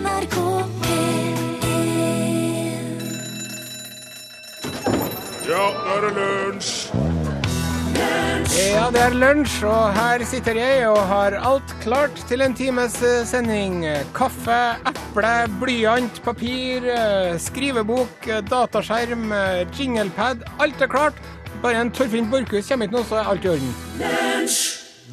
NRK P1 Ja, nå er det lunsj! Ja, det er lunsj, og her sitter jeg og har alt klart til en times eh, sending. Kaffe, eple, blyant, papir, eh, skrivebok, eh, dataskjerm, jinglepad. Alt er klart. Bare en Torfinn Borchhus kommer ikke nå, så er alt i orden.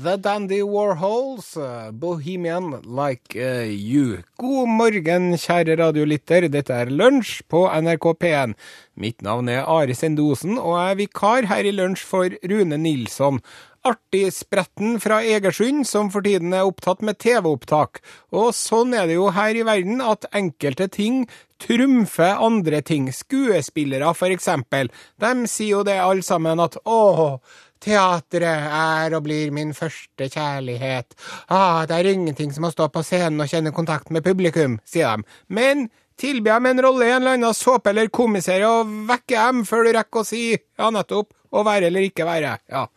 The Dandy Warhols, Bohemian Like eh, You. God morgen, kjære radiolytter. Dette er Lunsj på NRK P1. Mitt navn er Are Sendosen, og jeg er vikar her i Lunsj for Rune Nilsson. Artigspretten fra Egersund, som for tiden er opptatt med TV-opptak. Og sånn er det jo her i verden, at enkelte ting trumfer andre ting. Skuespillere, for eksempel. De sier jo det alle sammen, at åh, Teatret er og blir min første kjærlighet. Ah, det er ingenting som å stå på scenen og kjenne kontakt med publikum, sier de. Men tilby dem en rolle i en eller annen såpe eller komiserie og vekke dem før du rekker å si ja, nettopp, å være eller ikke være. Ja.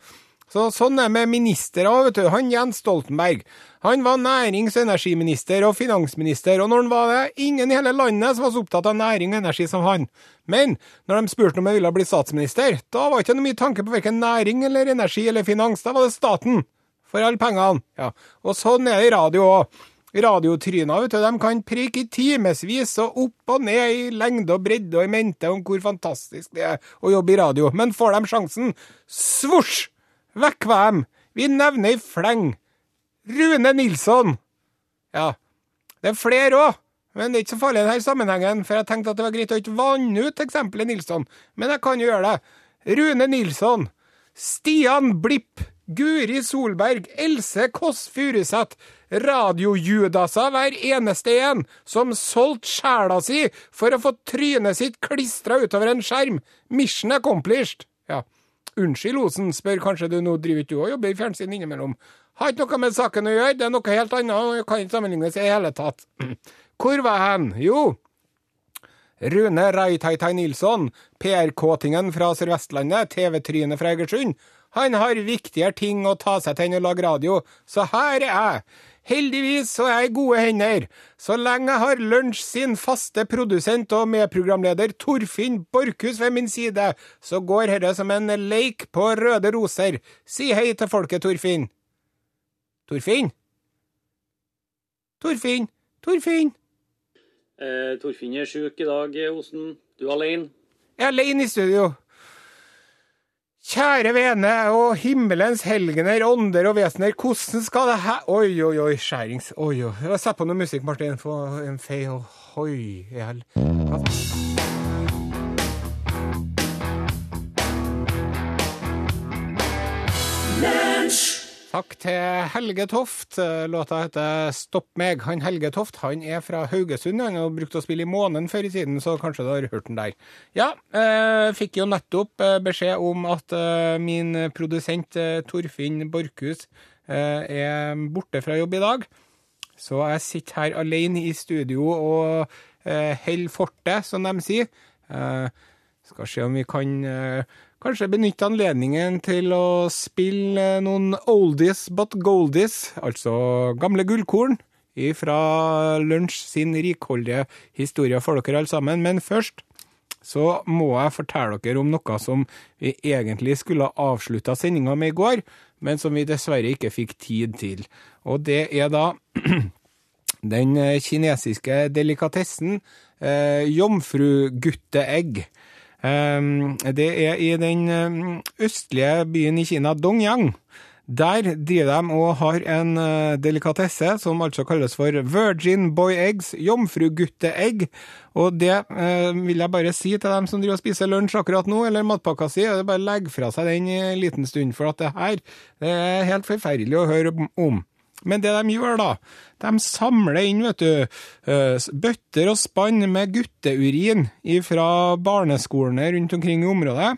Så sånn er det med ministre vet du. Han Jens Stoltenberg. Han var nærings- og energiminister og finansminister, og når han var det, ingen i hele landet som var så opptatt av næring og energi som han. Men når de spurte om jeg ville bli statsminister, da var det ikke noe mye tanke på verken næring eller energi eller finans, da var det staten. For alle pengene. Ja. Og sånn er det i radio òg. Radiotryna vet du, de kan preke i timevis og opp og ned i lengde og bredde og i mente om hvor fantastisk det er å jobbe i radio, men får de sjansen, svosj! Vekk dem! Vi nevner i fleng. Rune Nilsson! Ja, det er flere òg, men det er ikke så farlig i denne sammenhengen, for jeg tenkte at det var greit å ikke vanne ut eksempelet Nilsson, men jeg kan jo gjøre det. Rune Nilsson, Stian Blipp, Guri Solberg, Else Kåss Furuseth, radiojudaser hver eneste en, som solgte sjela si for å få trynet sitt klistra utover en skjerm. Mission accomplished. Unnskyld, Osen, spør kanskje du nå, driver ikke du og jobber i fjernsyn innimellom? Har ikke noe med saken å gjøre, det er noe helt annet og kan ikke sammenlignes i hele tatt. Hvor var hen? Jo, Rune Raitaitai Nilsson, PR-kåtingen fra Sør-Vestlandet, TV-trynet fra Egersund. Han har viktigere ting å ta seg til enn å lage radio, så her er jeg. Heldigvis så er jeg i gode hender. Så lenge jeg har Lunsj sin faste produsent og medprogramleder Torfinn Borchhus ved min side, så går dette som en leik på røde roser. Si hei til folket, Torfinn. Torfinn? Torfinn? Torfinn? Eh, Torfinn er sjuk i dag, Osen. Du er alene? Jeg er alene i studio. Kjære vene og himmelens helgener, ånder og vesener, hvordan skal det her Oi, oi, oi, skjærings... Oi, oi. Sett på noe musikk, Martin. Få en fei og hoi i hel... Takk til Helge Toft. Låta heter Stopp meg. Han Helge Toft han er fra Haugesund. Han har brukt å spille i Månen før i tiden, så kanskje du har hørt den der. Ja, eh, fikk jo nettopp eh, beskjed om at eh, min produsent eh, Torfinn Borchhus eh, er borte fra jobb i dag. Så jeg sitter her alene i studio og eh, holder fortet, som de sier. Skal se om vi kan kanskje benytte anledningen til å spille noen oldies but goldies, altså gamle gullkorn, fra Lunsj sin rikholdige historie for dere alle sammen. Men først så må jeg fortelle dere om noe som vi egentlig skulle ha avslutta sendinga med i går, men som vi dessverre ikke fikk tid til. Og det er da den kinesiske delikatessen eh, jomfrugutteegg. Um, det er i den um, østlige byen i Kina, Dongyang. Der driver de og har en uh, delikatesse som altså kalles for Virgin Boy Eggs, jomfrugutteegg. Og det eh, vil jeg bare si til dem som driver og spiser lunsj akkurat nå, eller matpakka si, er det bare å legge fra seg den en liten stund, for at det her det er helt forferdelig å høre om. Men det de gjør, da, de samler inn, vet du, eh, bøtter og spann med gutteurin fra barneskolene rundt omkring i området.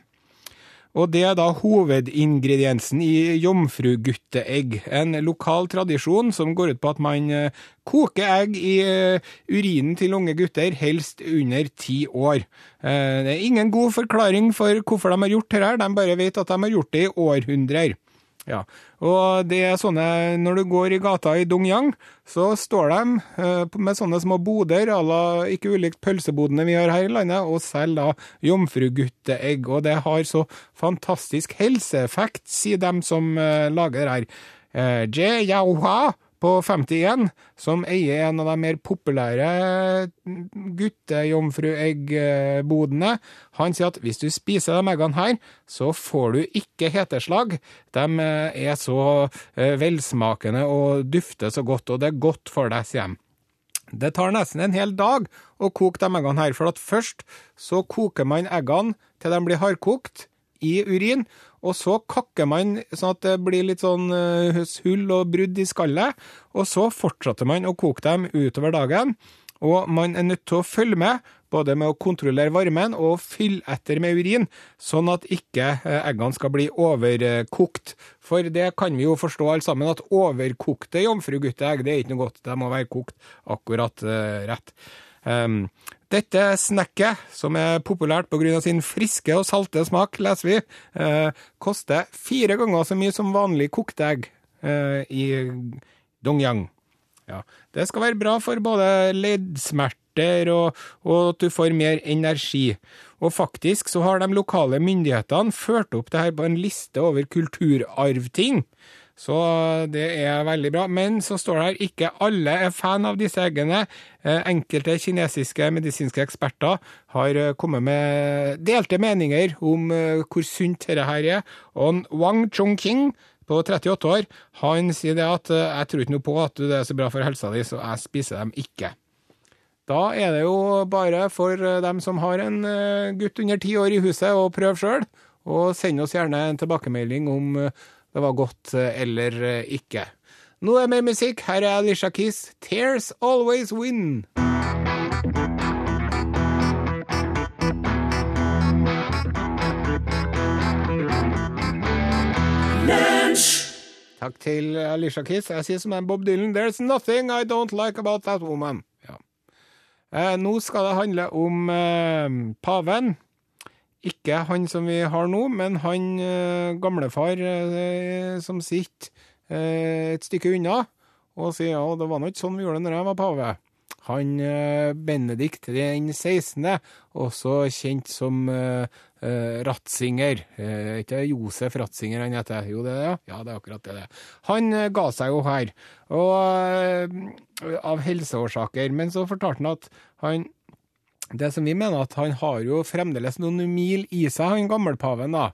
Og det er da hovedingrediensen i jomfrugutteegg. En lokal tradisjon som går ut på at man eh, koker egg i eh, urinen til unge gutter, helst under ti år. Det er ingen god forklaring for hvorfor de har gjort dette, de bare vet at de har gjort det i århundrer. Ja, og det er sånne, når du går i gata i Dongyang, så står de eh, med sånne små boder, à la ikke ulikt pølsebodene vi har her i landet, og selger da jomfrugutteegg. Og det har så fantastisk helseeffekt, sier dem som eh, lager det her. Eh, Je Yaohua på 51, som eier en av de mer populære guttejomfrueggbodene, han sier at hvis du spiser de eggene her, så får du ikke heteslag. De er så eh, velsmakende og dufter så godt, og det er godt for deg, sier de. Det tar nesten en hel dag å koke de eggene her, for først så koker man eggene til de blir hardkokt i urin, og så kakker man sånn at det blir litt sånn uh, hull og brudd i skallet, og så fortsetter man å koke dem utover dagen. Og man er nødt til å følge med, både med å kontrollere varmen og fylle etter med urin, sånn at ikke uh, eggene skal bli overkokt. For det kan vi jo forstå alle sammen, at overkokte jomfrugutteegg det er ikke noe godt, de må være kokt akkurat uh, rett. Um, dette snekket, som er populært pga. sin friske og salte smak, leser vi, eh, koster fire ganger så mye som vanlig kokte egg eh, i Dongyang. Ja. Det skal være bra for både leddsmerter og, og, at du får mer energi. Og faktisk så har de lokale myndighetene ført opp det her på en liste over kulturarvting. Så det er veldig bra. Men så står det her ikke alle er fan av disse eggene. Eh, enkelte kinesiske medisinske eksperter har eh, kommet med delte meninger om eh, hvor sunt dette her er. Og Wang Chongqing på 38 år, han sier det at jeg tror ikke noe på at det er så bra for helsa di, så jeg spiser dem ikke. Da er det jo bare for dem som har en gutt under ti år i huset, å prøve sjøl. Og send oss gjerne en tilbakemelding om det var godt eh, eller eh, ikke. Nå er mer musikk. Her er Alicia Keys. 'Tears Always Win'. Takk til Alicia Keys. Jeg sier som en Bob Dylan 'There's nothing I don't like about that woman'. Ja. Eh, nå skal det handle om eh, paven. Ikke han som vi har nå, men han eh, gamlefar eh, som sitter eh, et stykke unna og sier ja, det var nå ikke sånn vi gjorde det når jeg var pave. Han Benedikt den 16., også kjent som Ratzinger. Ikke Josef Ratzinger han heter? Jo, det er det? Ja, det er akkurat det. Han ga seg jo her, og, av helseårsaker. Men så fortalte han at han det som vi mener, at han har jo fremdeles noen mil i seg, han gammelpaven, da.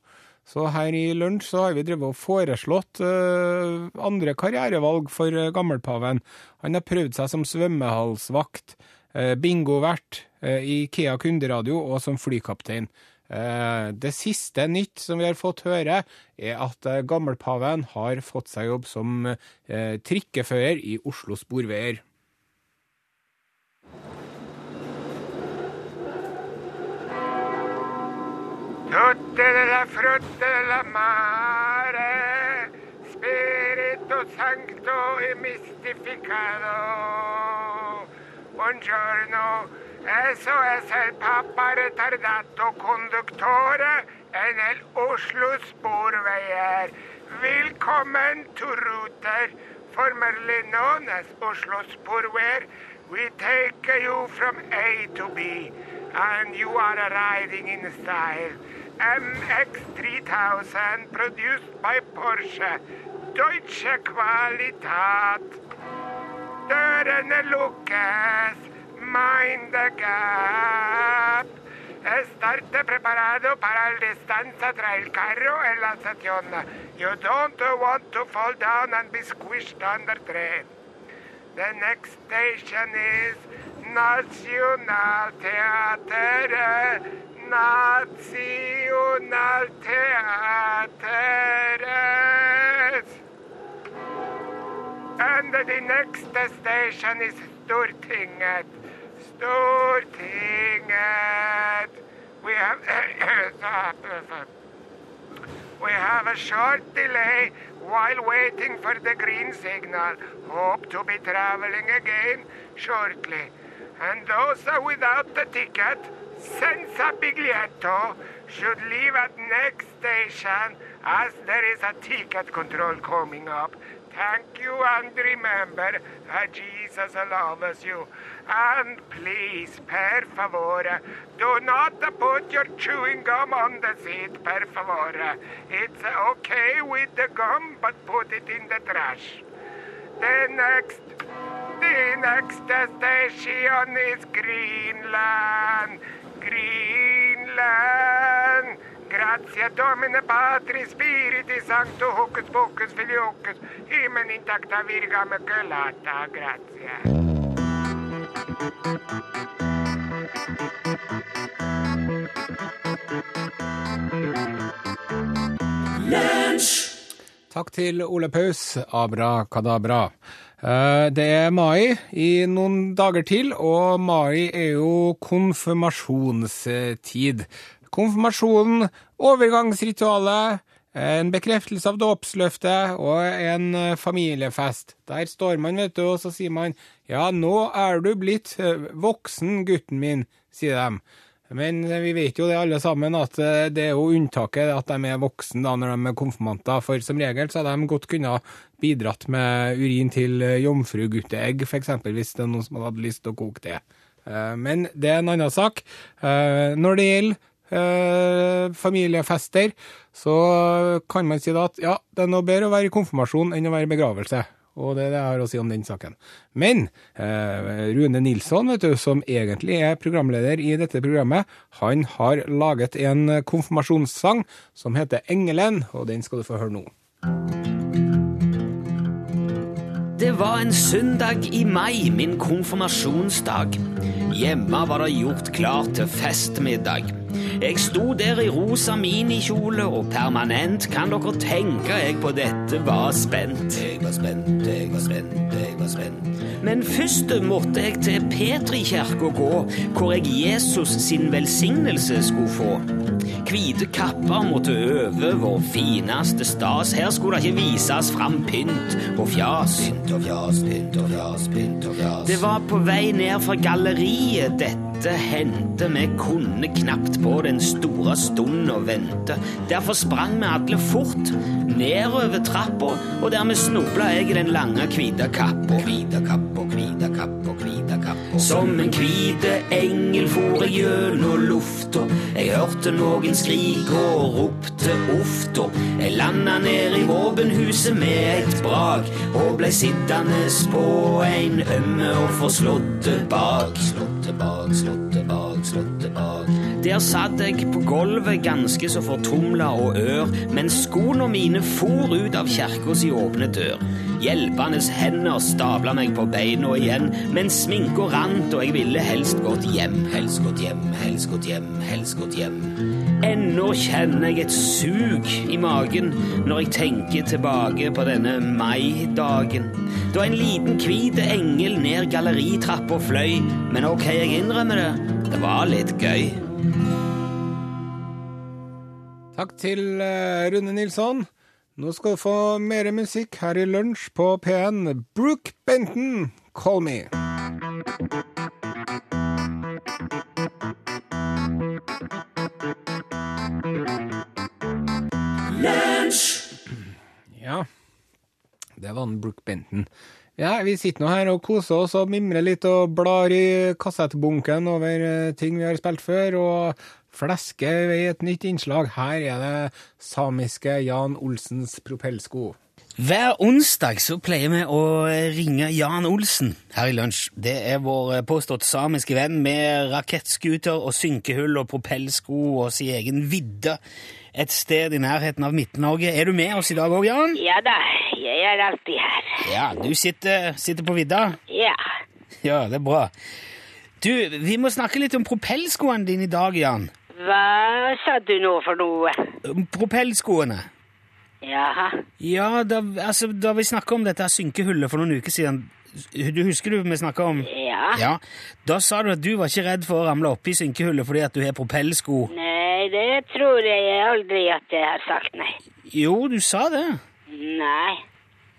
Så her i lunsj så har vi drevet og foreslått uh, andre karrierevalg for uh, gammelpaven. Han har prøvd seg som svømmehalsvakt, uh, bingovert, uh, i Kea kunderadio og som flykaptein. Det siste nytt som vi har fått høre, er at gammelpaven har fått seg jobb som trikkefører i Oslo Sporveier. Tutte della frutta della mare, Spirito Santo e mistificato. Buongiorno, SOS il Papa retardato conduttore e nel Oslo Sporveier. Willkommen to Ruter, formerly known as Oslo Sporveier. We take you from A to B, and you are riding in style. MX3000 produced by Porsche. Deutsche Qualitat. Dørene lukkes. Mind the gap. Estarte preparado para el distanza tra il carro e la stazione. You don't want to fall down and be squished under train. The next station is Nationaltheater Nationaltheatret. And the next station is Stortinget. Stortinget. We have we have a short delay while waiting for the green signal. Hope to be traveling again shortly. And those without the ticket senza biglietto should leave at next station as there is a ticket control coming up. Thank you and remember that Jesus loves you. And please, per favore, do not put your chewing gum on the seat, per favore. It's okay with the gum, but put it in the trash. The next, the next station is Greenland. Greenland. Grazie Domine Patri Spiriti Sancto Hocus Pocus Filioccus Hymen intacta Virga Maculata. Grazie. Takk til Ole Paus, Abra Kadabra. Eh, Det er mai i noen dager til, og mai er jo konfirmasjonstid. Konfirmasjonen, overgangsritualet, en bekreftelse av dåpsløftet og en familiefest. Der står man, vet du, og så sier man ja, nå er du blitt eh, voksen, gutten min, sier de. Men eh, vi vet jo det alle sammen, at eh, det er jo unntaket at de er voksne da, når de er konfirmanter. For som regel så hadde de godt kunnet bidratt med urin til eh, jomfrugutteegg, f.eks. hvis det er noen som hadde lyst til å koke det. Men det er en annen sak. Når det gjelder familiefester, så kan man si at ja, det er noe bedre å være i konfirmasjon enn å være i begravelse. Og det er det jeg har å si om den saken. Men eh, Rune Nilsson, vet du, som egentlig er programleder i dette programmet, han har laget en konfirmasjonssang som heter Engelen, og den skal du få høre nå. Det var en søndag i mai, min konfirmasjonsdag. Hjemme var det gjort klart til festmiddag. Jeg sto der i rosa minikjole, og permanent kan dere tenke jeg på dette var spent. Jeg var spent, jeg var spent, jeg var spent. Men først måtte jeg til Petrikirka gå, hvor jeg Jesus sin velsignelse skulle få. Hvite kapper måtte øve vår fineste stas. Her skulle det ikke vises fram pynt og fjas. Pynt og fjas, pynt og fjas, pynt og fjas. Det var på vei ned fra galleriet dette hendte. Vi kunne knapt på den store stunden å vente. Derfor sprang vi alle fort nedover trappa, og dermed snubla jeg i den lange hvite kappa. Hvite kappa, hvite kappa, hvite kappa. Som en hvite engel for jeg gjennom lufta. Jeg hørte noen skrike og ropte ofta. Jeg landa ned i våpenhuset med et brak og blei sittende på en ømme og forslåtte bak. Slåtte tilbake slåtte bak. Der satt jeg på gulvet ganske så fortumla og ør, mens skoene mine for ut av kirkas åpne dør. Hjelpende hender stabla meg på beina igjen, mens sminka rant og jeg ville helst gått hjem. Helst gått hjem, helst gått hjem, helst gått hjem. Ennå kjenner jeg et sug i magen når jeg tenker tilbake på denne maidagen. Da en liten hvit engel ned galleritrappa fløy, men ok, jeg innrømmer det, det var litt gøy. Takk til eh, Rune Nilsson. Nå skal du få mer musikk her i lunsj på P1. Brooke Benton, Call Me. Det var en Brook Benton. Ja, vi sitter nå her og koser oss og mimrer litt og blar i kassettbunken over eh, ting vi har spilt før, og flesker i et nytt innslag. Her er det samiske Jan Olsens propellsko. Hver onsdag så pleier vi å ringe Jan Olsen her i lunsj. Det er vår påstått samiske venn med rakettskuter og synkehull og propellsko og sin egen vidde et sted i nærheten av Midt-Norge. Er du med oss i dag òg, Jan? Ja da, jeg er alltid her. Ja, du sitter, sitter på vidda? Ja. Ja, det er bra. Du, vi må snakke litt om propellskoene dine i dag, Jan. Hva sa du nå for noe? Propellskoene. Jaha. Ja, da, altså, da vi snakka om dette synkehullet for noen uker siden Du husker du vi snakka om Ja. Ja. Da sa du at du var ikke redd for å ramle oppi synkehullet fordi at du har propellsko. Nei, det tror jeg aldri at jeg har sagt, nei. Jo, du sa det. Nei.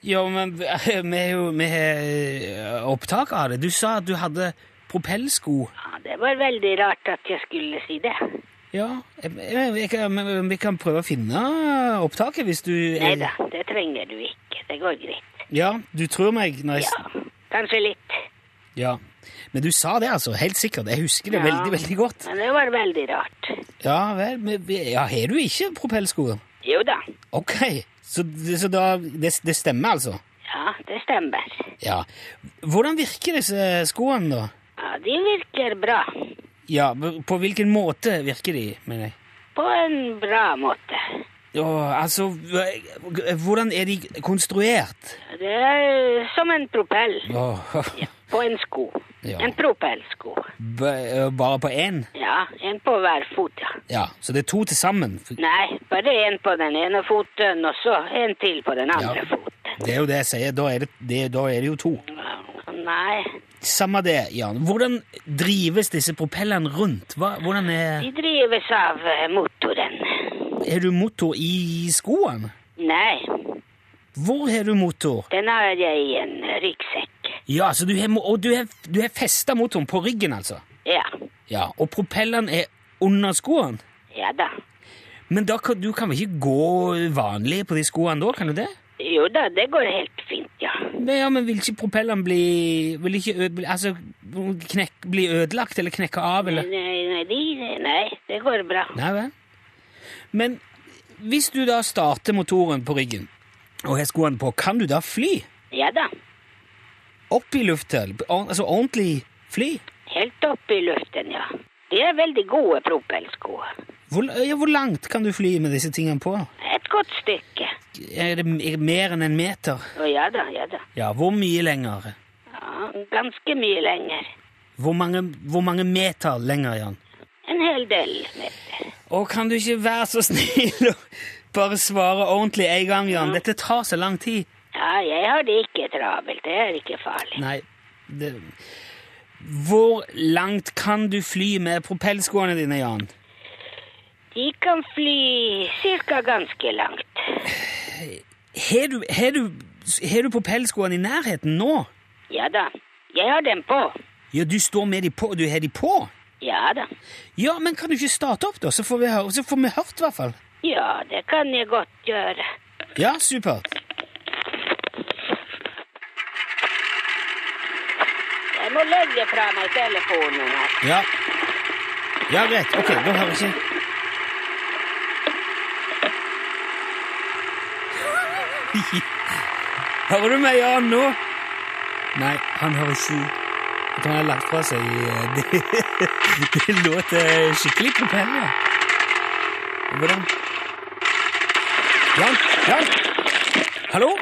Jo, men vi har jo vi eh, opptak av det. Du sa at du hadde propellsko. Ja, det var veldig rart at jeg skulle si det. Ja, jeg, jeg, jeg, kan- vi kan prøve å finne opptaket hvis du Nei da, det trenger du ikke. Det går greit. Ja, du tror meg Nice. Ja, kanskje litt. Ja. Men du sa det, altså. Helt sikkert. Jeg husker det Ja. veldig, veldig godt. Men det var veldig rart. Ja vel. Men, ja, har du ikke propellsko? Jo da. Ok. Så, så da det, det stemmer, altså? Ja, det stemmer. Ja. Hvordan virker disse skoene, da? Ja, de virker bra. Ja, På hvilken måte virker de, mener jeg? På en bra måte. Ja, altså Hvordan er de konstruert? Det er som en propell Åh, på en sko. Ja. En propellsko. ba- Bare på én? Ja, en på hver fot, ja. Ja, så det er to til sammen? Nei, bare en på den ene foten, og så en til på den andre Ja. foten. Det er jo det jeg sier. Da er det, det, da er det jo to. Nei, Samme det, Jan. Hvordan drives disse propellene rundt? Hva, hvordan er de drives av eh, motoren. Er du motor i skoene? Nei, Hvor har du motor? den har jeg i en ryggsekk. Ja, så du har, og du har, du har festa motoren på ryggen, altså? Ja, Ja, Og propelleren er under skoene? ja da. Men da kan, du kan vel ikke gå vanlig på de skoene da, kan du det? Jo da, det går helt fint, ja. Men, ja, Men vil ikke propelleren bli Vil ikke ø, altså, knekk, bli ødelagt eller knekke av, Nei, eller nei, de, nei, det går bra. Nei vel. Men hvis du da starter motoren på ryggen og har skoene på, kan du da fly? Ja da, Opp i lufta? Altså ordentlig fly? helt opp i luften, ja. De er veldig gode propellsko. Hvor, ja, hvor langt kan du fly med disse tingene på? Et godt stykke. Er det er mer enn en meter? Å ja da, ja da. Ja, hvor mye lenger? Ja, ganske mye lenger. Hvor mange, hvor mange meter lenger, Jan? En hel del meter. Og kan du ikke være så snill og bare svare ordentlig en gang, Jan? Dette tar så lang tid. Ja, jeg har det ikke travelt. Det er ikke farlig. Nei, det... Hvor langt kan du fly med propellskoene dine, Jan? De kan fly cirka ganske langt. Har du, har du, har du propellskoene i nærheten nå? Ja da, jeg har dem på. Ja, du står med de på, du har de på? Ja da. Ja, men kan du ikke starte opp, da? Så får vi, høre, så får vi hørt, i hvert fall. Ja, det kan jeg godt gjøre. Ja, supert. Må legge fra meg telefonen her. Ja. Ja, greit. Ok, da har jeg Hører du meg, Jan, nå? Nei, han hører ikke Jeg han har lagt fra seg eh, Det, det låter skikkelig propeller. Hvordan Jan? Jan? Hallo?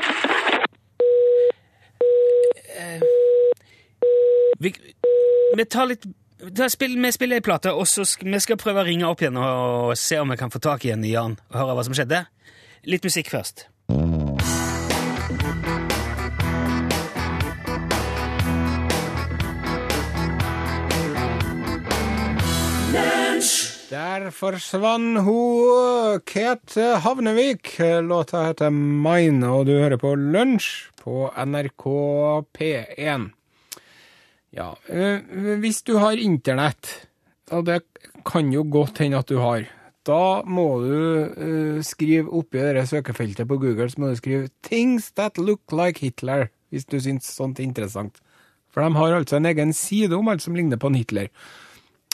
Vi, vi tar litt spill, Vi spiller ei plate, og så skal, vi skal prøve å ringe opp igjen og, se om vi kan få tak igjen i Jan og høre hva som skjedde. Litt musikk først. Der forsvant hun Kate Havnevik. Låta heter Mine, og du hører på Lunsj på NRK P1. Ja, eh, hvis du har internett, og det kan jo godt hende at du har, da må du eh, skrive oppi det søkefeltet på Google, så må du skrive 'Things that look like Hitler', hvis du syns sånt er interessant. For de har altså en egen side om alt som ligner på en Hitler.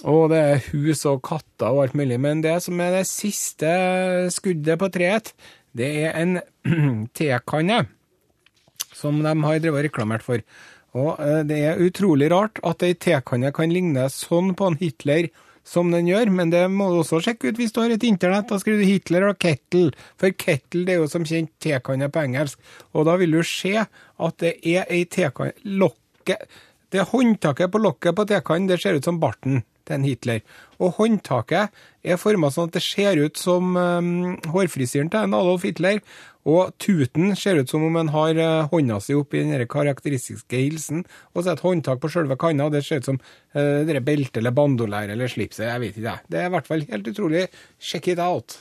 Og det er hus og katter og alt mulig. Men det som er det siste skuddet på treet, det er en tekanne som de har drevet og reklamert for. Og eh, det er utrolig rart at ei tekanne kan ligne sånn på en Hitler som den gjør, men det må du også sjekke ut hvis du har et internett. Da skriver du Hitler og kettle, for kettle det er jo som kjent tekanne på engelsk. Og da vil du se at det er ei tekanne Lokket Det håndtaket på lokket på tekannen, det ser ut som barten til en Hitler. Og håndtaket er forma sånn at det ser ut som um, hårfrisyren til en Adolf Hitler. Og tuten ser ut som om en har uh, hånda si oppi den karakteristiske hilsen. Og så er et håndtak på sjølve kanna, og det ser ut som eh, beltet eller bandolær eller slipset. Jeg vet ikke, jeg. Det er i hvert fall helt utrolig. Check it out.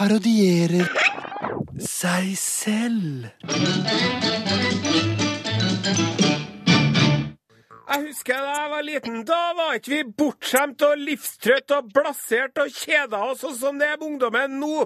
Parodierer seg selv. Jeg husker da jeg var liten. Da var ikke vi bortskjemt og livstrøtt og blasert og kjeda oss sånn som det er med ungdommen nå.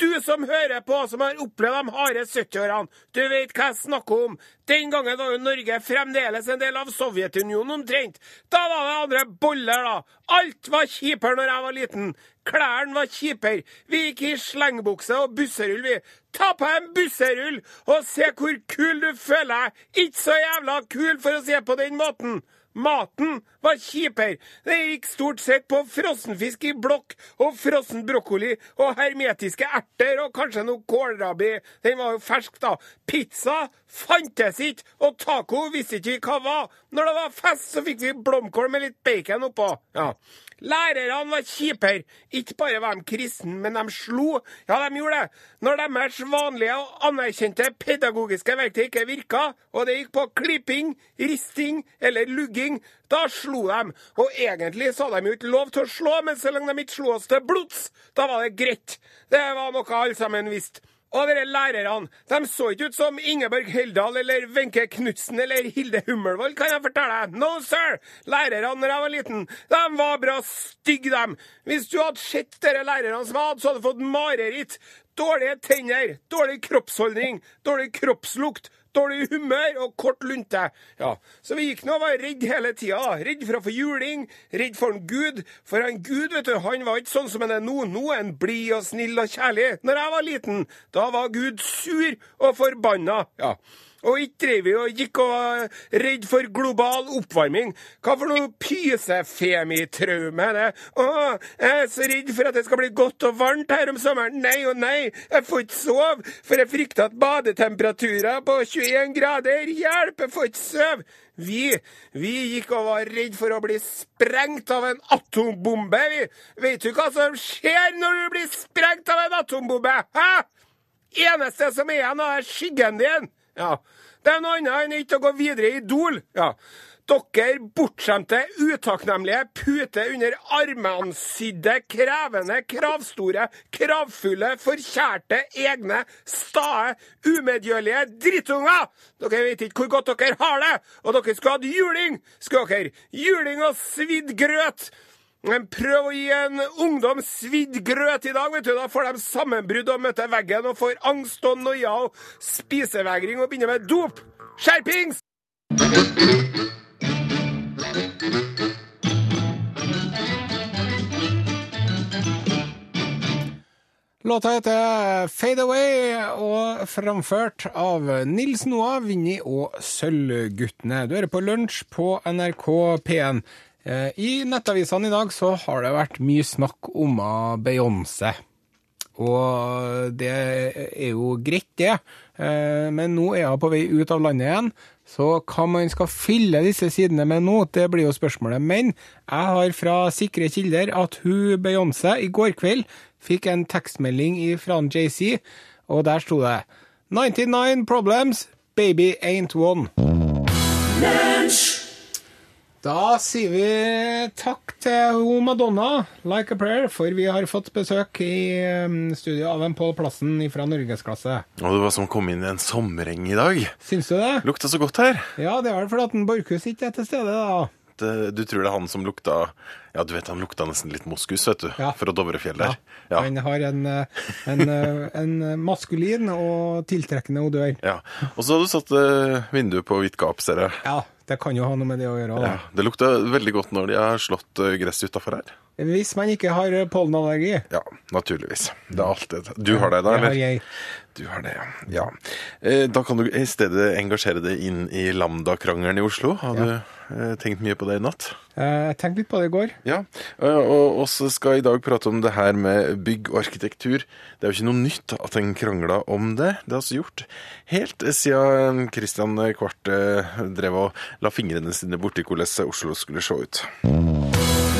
Du som hører på, som har opplevd de harde 70-årene, du vet hva jeg snakker om. Den gangen var jo Norge fremdeles en del av Sovjetunionen omtrent. Da var det andre boller, da. Alt var kjipere når jeg var liten. Klærne var kjipere. Vi gikk i slengbukse og busserull, vi. Ta på en busserull og se hvor kul du føler deg. Ikke så jævla kul for å se på den måten. Maten var kjipere. Det gikk stort sett på frossenfisk i blokk og frossen brokkoli og hermetiske erter og kanskje noe kålrabi. Den var jo fersk, da. Pizza fantes ikke, og taco visste ikke vi hva var. Når det var fest, så fikk vi blomkål med litt bacon oppå. Ja. Lærerne var kjipere. Ikke bare var de kristne, men de slo. Ja, de gjorde det. Når deres vanlige og anerkjente pedagogiske verktøy ikke virka, og det gikk på klipping, risting eller lugging, da slo de. Og egentlig så hadde de jo ikke lov til å slå, men så lenge de ikke slo oss til blods, da var det greit. Det var noe alle sammen visste. Og dere lærerne, de så ikke ut som Ingeborg Heldal eller Wenche Knutsen eller Hilde Hummelvold, kan jeg fortelle deg. No, sir! Lærerne når jeg var liten, de var bra stygge, dem. Hvis du hadde sett dere lærerne som jeg hadde, så hadde du fått mareritt. Dårlige tenner, dårlig kroppsholdning, dårlig kroppslukt, dårlig humør og kort lunte. Ja, Så vi gikk nå og var redd hele tida. da. Redd for å få juling, redd for en Gud. For en Gud, vet du, han var ikke sånn som han er nå. Nå er han blid og snill og kjærlig. Når jeg var liten, da var Gud sur og forbanna. Ja. Og ikke drev vi og gikk og var redd for global oppvarming. Hva for noe pysefemitraume er det? Å, jeg er så redd for at det skal bli godt og varmt her om sommeren. Nei og nei, jeg får ikke sove, for jeg frykter at badetemperaturer på 21 grader Hjelp, jeg får ikke sove. Vi, vi gikk og var redd for å bli sprengt av en atombombe, vi. Vet du hva som skjer når du blir sprengt av en atombombe? Hæ? Eneste som er igjen, er skyggen din. Ja. Det er noe annet enn ikke å gå videre i Idol. Ja. Dere bortskjemte, utakknemlige, pute under armansydde, krevende, kravstore, kravfulle, forkjærte, egne, stae, umedgjørlige drittunger! Dere vet ikke hvor godt dere har det! Og dere skulle hatt juling! Skulle dere? Juling og svidd grøt! Prøv å gi en ungdom svidd grøt i dag, vet du. Da får de sammenbrudd og møter veggen og får angst og noia og spisevegring og begynner med dop. Skjerpings! Låta heter Fade Away og framført av Nils Noah, Vinni og Sølvguttene. Du hører på Lunsj på NRK P1. Eh, I nettavisene i dag så har det vært mye snakk om Beyoncé. Og det er jo greit, det. Eh, Men nå er hun på vei ut av landet igjen. Så hva man skal fylle disse sidene med nå, det blir jo spørsmålet. Men jeg har fra sikre kilder at hun Beyoncé i går kveld fikk en tekstmelding fra JC, og der sto det 99 problems, baby ain't one. Da sier vi takk til ho Madonna, Like a Prayer, for vi har fått besøk i um, studio av en Pål Plassen fra norgesklasse. Og det var som å komme inn i en sommereng i dag. Syns du det? Lukta så godt her. Ja, det er vel fordi at en Borchhus ikke er til stede, da. Det, du tror det er han som lukta Ja, du vet han lukta nesten litt moskus, vet du. Ja. Fra Dovrefjell der. Ja. Han har en, eh, en, eh, en maskulin og tiltrekkende odør. ja. Og så har du satt eh, vinduet på vidt gap, ser jeg. Ja, det kan jo ha noe med det å gjøre. Ja. Det lukta veldig godt når de har slått eh, gress utafor her. Hvis man ikke har pollenallergi. Ja, naturligvis. Det er alltid. Du har det, da, Det har eller? jeg. Du har det, ja. ja. Eh, Da kan du i stedet engasjere deg inn i Lambda-krangelen i Oslo. Har du eh, tenkt mye på det i natt? Eh, Jeg tenkte litt på det i går. Ja, og oss skal i dag prate om det her med bygg og arkitektur. Det er jo ikke noe nytt at en krangler om det. Det er altså gjort helt siden Christian Kvart eh, drev og la fingrene sine borti hvordan Oslo skulle se ut.